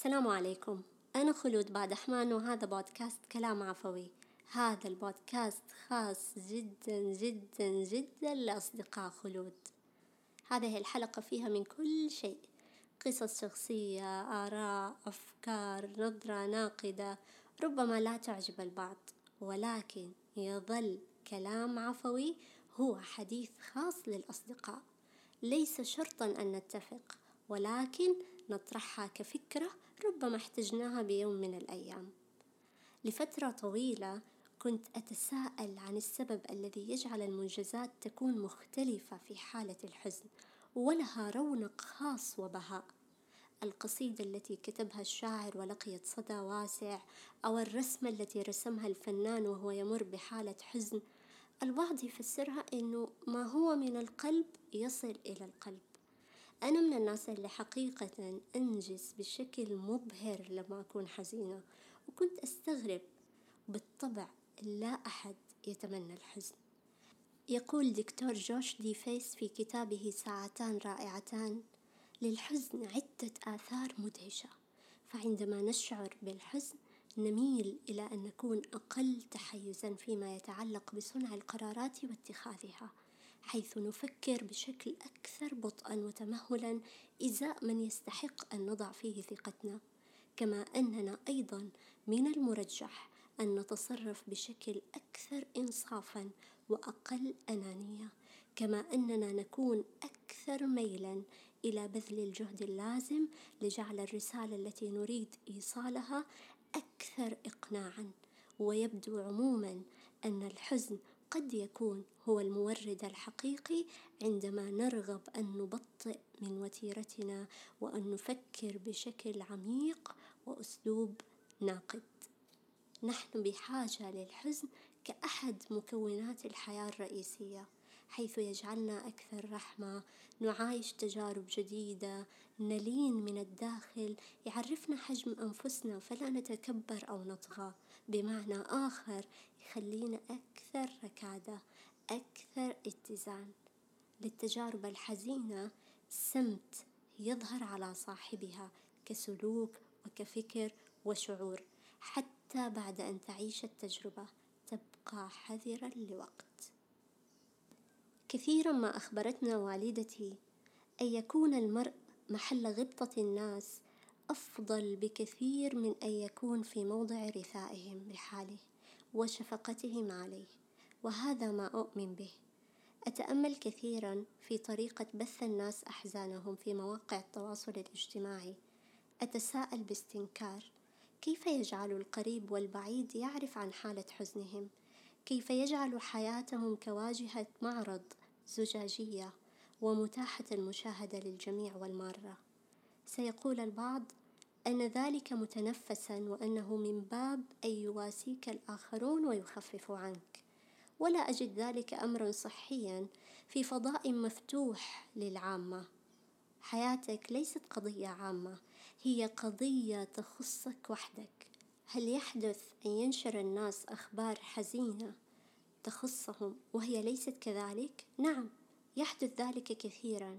السلام عليكم. أنا خلود بعد أحمان وهذا بودكاست كلام عفوي. هذا البودكاست خاص جدا جدا جدا لأصدقاء خلود. هذه الحلقة فيها من كل شيء. قصص شخصية آراء أفكار نظرة ناقدة. ربما لا تعجب البعض ولكن يظل كلام عفوي هو حديث خاص للأصدقاء. ليس شرطا أن نتفق ولكن نطرحها كفكرة ربما احتجناها بيوم من الأيام. لفترة طويلة كنت أتساءل عن السبب الذي يجعل المنجزات تكون مختلفة في حالة الحزن ولها رونق خاص وبهاء. القصيدة التي كتبها الشاعر ولقيت صدى واسع أو الرسمة التي رسمها الفنان وهو يمر بحالة حزن البعض يفسرها إنه ما هو من القلب يصل إلى القلب. أنا من الناس اللي حقيقة أنجز بشكل مبهر لما أكون حزينة وكنت أستغرب بالطبع لا أحد يتمنى الحزن. يقول دكتور جوش دي فيس في كتابه ساعتان رائعتان للحزن عدة آثار مدهشة فعندما نشعر بالحزن نميل إلى أن نكون أقل تحيزا فيما يتعلق بصنع القرارات واتخاذها. حيث نفكر بشكل أكثر بطئا وتمهلا إزاء من يستحق أن نضع فيه ثقتنا. كما أننا أيضا من المرجح أن نتصرف بشكل أكثر إنصافا وأقل أنانية. كما أننا نكون أكثر ميلا إلى بذل الجهد اللازم لجعل الرسالة التي نريد إيصالها أكثر إقناعا. ويبدو عموما أن الحزن قد يكون هو المورد الحقيقي عندما نرغب أن نبطئ من وتيرتنا وأن نفكر بشكل عميق وأسلوب ناقد. نحن بحاجة للحزن كأحد مكونات الحياة الرئيسية حيث يجعلنا أكثر رحمة نعايش تجارب جديدة نلين من الداخل يعرفنا حجم أنفسنا فلا نتكبر أو نطغى. بمعنى آخر يخلينا أكثر ركادة أكثر اتزان. للتجارب الحزينة سمت يظهر على صاحبها كسلوك وكفكر وشعور حتى بعد أن تعيش التجربة تبقى حذرا لوقت. كثيرا ما أخبرتنا والدتي أن يكون المرء محل غبطة الناس أفضل بكثير من أن يكون في موضع رثائهم لحاله وشفقتهم عليه وهذا ما أؤمن به. أتأمل كثيرا في طريقة بث الناس أحزانهم في مواقع التواصل الاجتماعي. أتساءل باستنكار. كيف يجعل القريب والبعيد يعرف عن حالة حزنهم؟ كيف يجعل حياتهم كواجهة معرض زجاجية ومتاحة المشاهدة للجميع والمارة سيقول البعض أن ذلك متنفسا وأنه من باب أن يواسيك الآخرون ويخففوا عنك. ولا أجد ذلك أمرا صحيا في فضاء مفتوح للعامة. حياتك ليست قضية عامة هي قضية تخصك وحدك. هل يحدث أن ينشر الناس أخبار حزينة تخصهم وهي ليست كذلك؟ نعم يحدث ذلك كثيرا.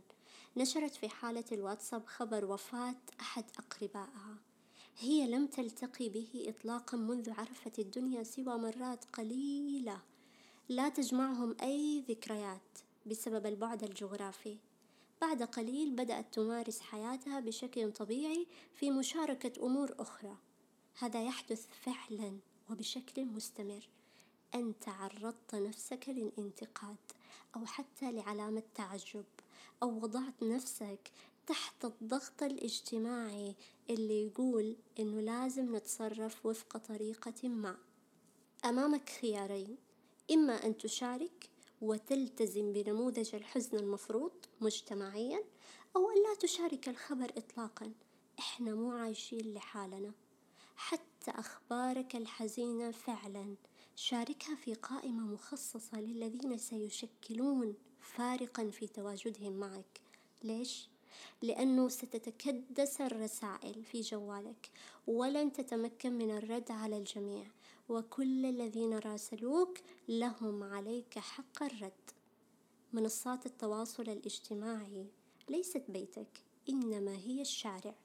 نشرت في حالة الواتساب خبر وفاة أحد أقربائها. هي لم تلتقي به إطلاقا منذ عرفت الدنيا سوى مرات قليلة. لا تجمعهم أي ذكريات بسبب البعد الجغرافي. بعد قليل بدأت تمارس حياتها بشكل طبيعي في مشاركة أمور أخرى. هذا يحدث فعلا وبشكل مستمر. أنت عرضت نفسك للانتقاد أو حتى لعلامة تعجب. أو وضعت نفسك تحت الضغط الاجتماعي اللي يقول إنه لازم نتصرف وفق طريقة ما. أمامك خيارين إما أن تشارك وتلتزم بنموذج الحزن المفروض مجتمعيا أو أن لا تشارك الخبر إطلاقا. إحنا مو عايشين لحالنا. حتى أخبارك الحزينة فعلا شاركها في قائمة مخصصة للذين سيشكلون فارقا في تواجدهم معك. ليش؟ لأنه ستتكدس الرسائل في جوالك ولن تتمكن من الرد على الجميع وكل الذين راسلوك لهم عليك حق الرد. منصات التواصل الاجتماعي ليست بيتك إنما هي الشارع.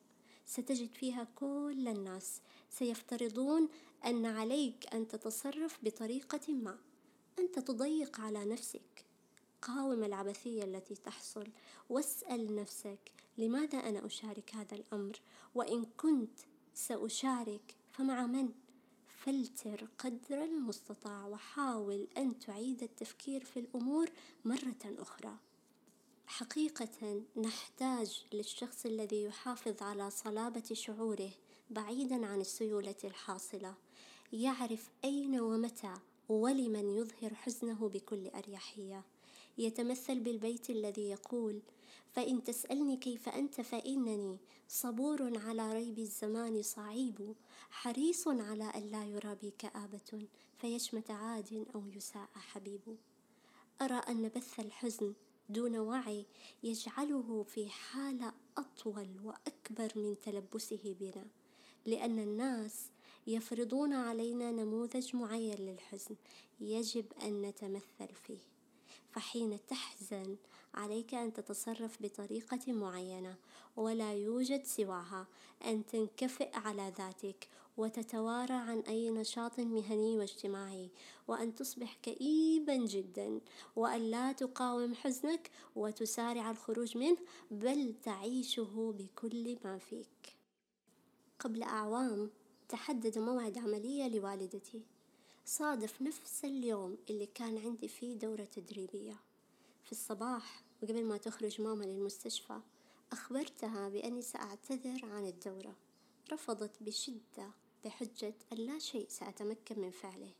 ستجد فيها كل الناس. سيفترضون أن عليك أن تتصرف بطريقة ما. أنت تضيق على نفسك. قاوم العبثية التي تحصل. واسأل نفسك لماذا أنا أشارك هذا الأمر؟ وإن كنت سأشارك فمع من؟ فلتر قدر المستطاع وحاول أن تعيد التفكير في الأمور مرة أخرى. حقيقة نحتاج للشخص الذي يحافظ على صلابة شعوره بعيدا عن السيولة الحاصلة. يعرف أين ومتى ولمن يظهر حزنه بكل أريحية. يتمثل بالبيت الذي يقول فإن تسألني كيف أنت فإنني صبور على ريب الزمان صعيب حريص على ألا يرى بي كآبة فيشمت عاد أو يساء حبيب. أرى أن بث الحزن دون وعي يجعله في حالة أطول وأكبر من تلبسه بنا لأن الناس يفرضون علينا نموذج معين للحزن يجب أن نتمثل فيه. فحين تحزن عليك أن تتصرف بطريقة معينة ولا يوجد سواها أن تنكفئ على ذاتك وتتوارى عن أي نشاط مهني واجتماعي وأن تصبح كئيبا جدا وأن لا تقاوم حزنك وتسارع الخروج منه بل تعيشه بكل ما فيك. قبل أعوام تحدد موعد عملية لوالدتي. صادف نفس اليوم اللي كان عندي فيه دورة تدريبية. في الصباح وقبل ما تخرج ماما للمستشفى أخبرتها بأني سأعتذر عن الدورة. رفضت بشدة بحجة أن لا شيء سأتمكن من فعله.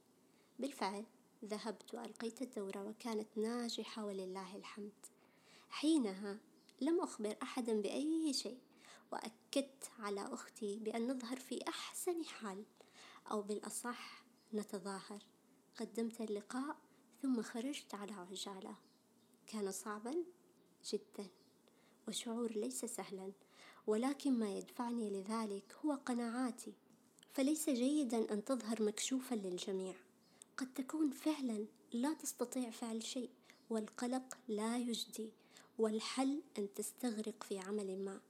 بالفعل ذهبت وألقيت الدورة وكانت ناجحة ولله الحمد. حينها لم أخبر أحدا بأي شيء وأكدت على أختي بأن نظهر في أحسن حال أو بالأصح نتظاهر. قدمت اللقاء ثم خرجت على عجالة. كان صعبا جدا وشعور ليس سهلا ولكن ما يدفعني لذلك هو قناعاتي. فليس جيدا أن تظهر مكشوفا للجميع. قد تكون فعلا لا تستطيع فعل شيء والقلق لا يجدي والحل أن تستغرق في عمل ما.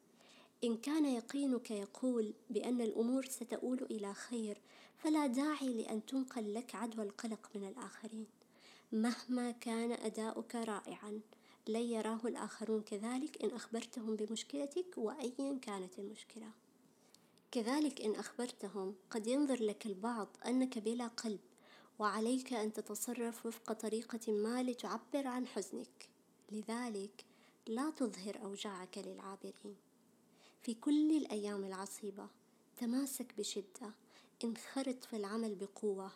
إن كان يقينك يقول بأن الأمور ستؤول إلى خير فلا داعي لأن تنقل لك عدوى القلق من الآخرين. مهما كان أداؤك رائعا لن يراه الآخرون كذلك إن أخبرتهم بمشكلتك وأيا كانت المشكلة. كذلك إن أخبرتهم قد ينظر لك البعض أنك بلا قلب وعليك أن تتصرف وفق طريقة ما لتعبر عن حزنك. لذلك لا تظهر أوجاعك للعابرين. في كل الأيام العصيبة. تماسك بشدة. انخرط في العمل بقوة.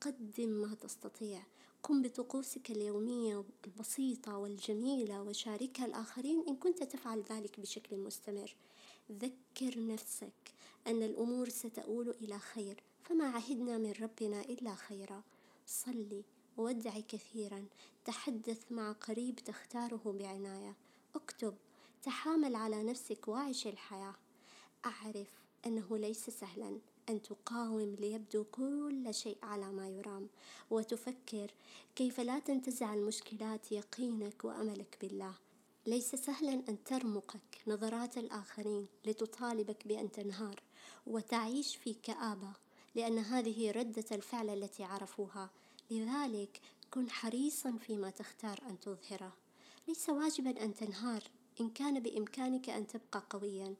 قدم ما تستطيع. قم بطقوسك اليومية البسيطة والجميلة وشاركها الآخرين إن كنت تفعل ذلك بشكل مستمر. ذكر نفسك أن الأمور ستؤول إلى خير. فما عهدنا من ربنا إلا خيرا. صلي وادعي كثيرا. تحدث مع قريب تختاره بعناية. اكتب تحامل على نفسك وعيش الحياة. أعرف أنه ليس سهلا أن تقاوم ليبدو كل شيء على ما يرام وتفكر كيف لا تنتزع المشكلات يقينك وأملك بالله. ليس سهلا أن ترمقك نظرات الآخرين لتطالبك بأن تنهار وتعيش في كآبة لأن هذه ردة الفعل التي عرفوها. لذلك كن حريصا فيما تختار أن تظهره. ليس واجبا أن تنهار إن كان بإمكانك أن تبقى قويا.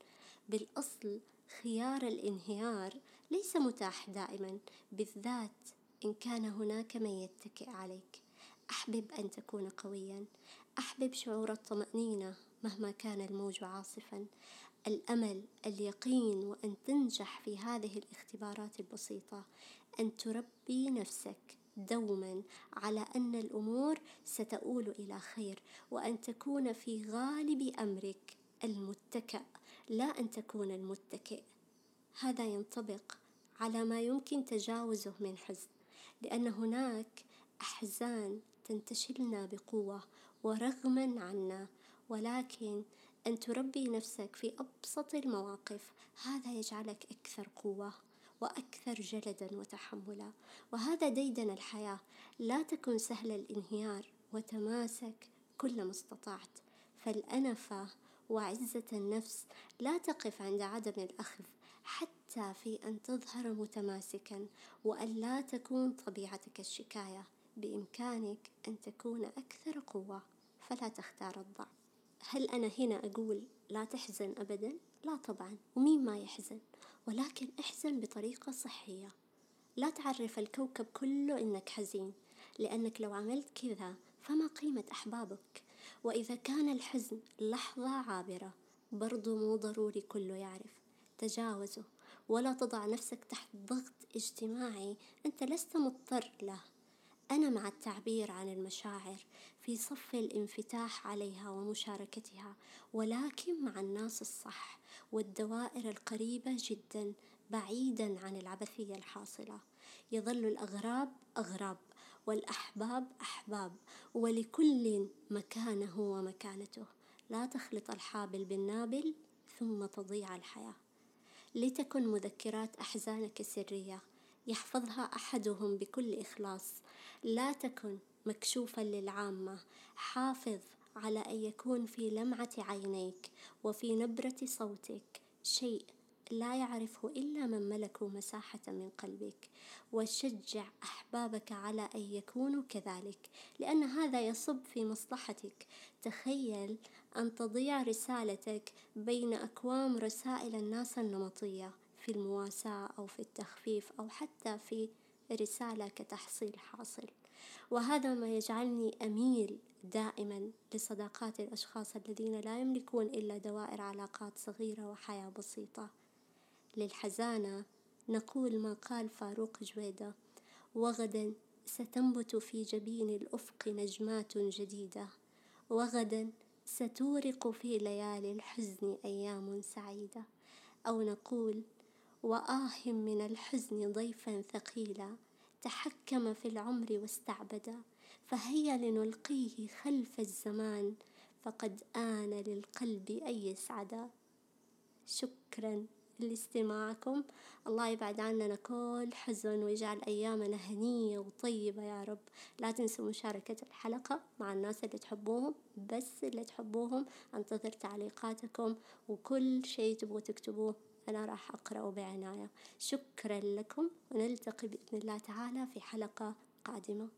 بالأصل خيار الانهيار ليس متاح دائما. بالذات إن كان هناك من يتكئ عليك. أحبب أن تكون قويا. أحبب شعور الطمأنينة مهما كان الموج عاصفا. الأمل اليقين وأن تنجح في هذه الاختبارات البسيطة. أن تربي نفسك. دوما على أن الأمور ستؤول إلى خير وأن تكون في غالب أمرك المتكأ لا أن تكون المتكئ. هذا ينطبق على ما يمكن تجاوزه من حزن لأن هناك أحزان تنتشلنا بقوة ورغما عنا ولكن أن تربي نفسك في أبسط المواقف هذا يجعلك أكثر قوة. وأكثر جلدا وتحملا. وهذا ديدن الحياة. لا تكن سهل الانهيار. وتماسك كل ما استطعت. فالأنفة وعزة النفس لا تقف عند عدم الأخذ حتى في أن تظهر متماسكا. وأن لا تكون طبيعتك الشكاية. بإمكانك أن تكون أكثر قوة. فلا تختار الضعف. هل أنا هنا أقول لا تحزن أبدا؟ لا طبعا ومين ما يحزن ولكن احزن بطريقة صحية. لا تعرف الكوكب كله إنك حزين لأنك لو عملت كذا فما قيمة أحبابك. وإذا كان الحزن لحظة عابرة برضو مو ضروري كله يعرف. تجاوزه ولا تضع نفسك تحت ضغط اجتماعي أنت لست مضطر له. أنا مع التعبير عن المشاعر في صف الانفتاح عليها ومشاركتها ولكن مع الناس الصح والدوائر القريبة جدا بعيدا عن العبثية الحاصلة. يظل الأغراب أغراب والأحباب أحباب ولكل مكانه ومكانته. لا تخلط الحابل بالنابل ثم تضيع الحياة. لتكن مذكرات أحزانك سرية يحفظها أحدهم بكل إخلاص. لا تكن مكشوفا للعامة. حافظ على أن يكون في لمعة عينيك وفي نبرة صوتك. شيء لا يعرفه إلا من ملكوا مساحة من قلبك. وشجع أحبابك على أن يكونوا كذلك لأن هذا يصب في مصلحتك. تخيل أن تضيع رسالتك بين أكوام رسائل الناس النمطية في المواساة أو في التخفيف أو حتى في رسالة كتحصيل حاصل. وهذا ما يجعلني أميل دائما لصداقات الأشخاص الذين لا يملكون إلا دوائر علاقات صغيرة وحياة بسيطة. للحزانة نقول ما قال فاروق جويدة وغدا ستنبت في جبين الأفق نجمات جديدة وغدا ستورق في ليالي الحزن أيام سعيدة. أو نقول وآه من الحزن ضيفا ثقيلا تحكم في العمر واستعبدا فهيا لنلقيه خلف الزمان فقد آن للقلب أن يسعدا شكرا لاستماعكم. الله يبعد عننا كل حزن ويجعل أيامنا هنية وطيبة يا رب. لا تنسوا مشاركة الحلقة مع الناس اللي تحبوهم بس اللي تحبوهم. أنتظر تعليقاتكم وكل شيء تبغوا تكتبوه. أنا راح أقرأه بعناية. شكرا لكم. ونلتقي بإذن الله تعالى في حلقة قادمة.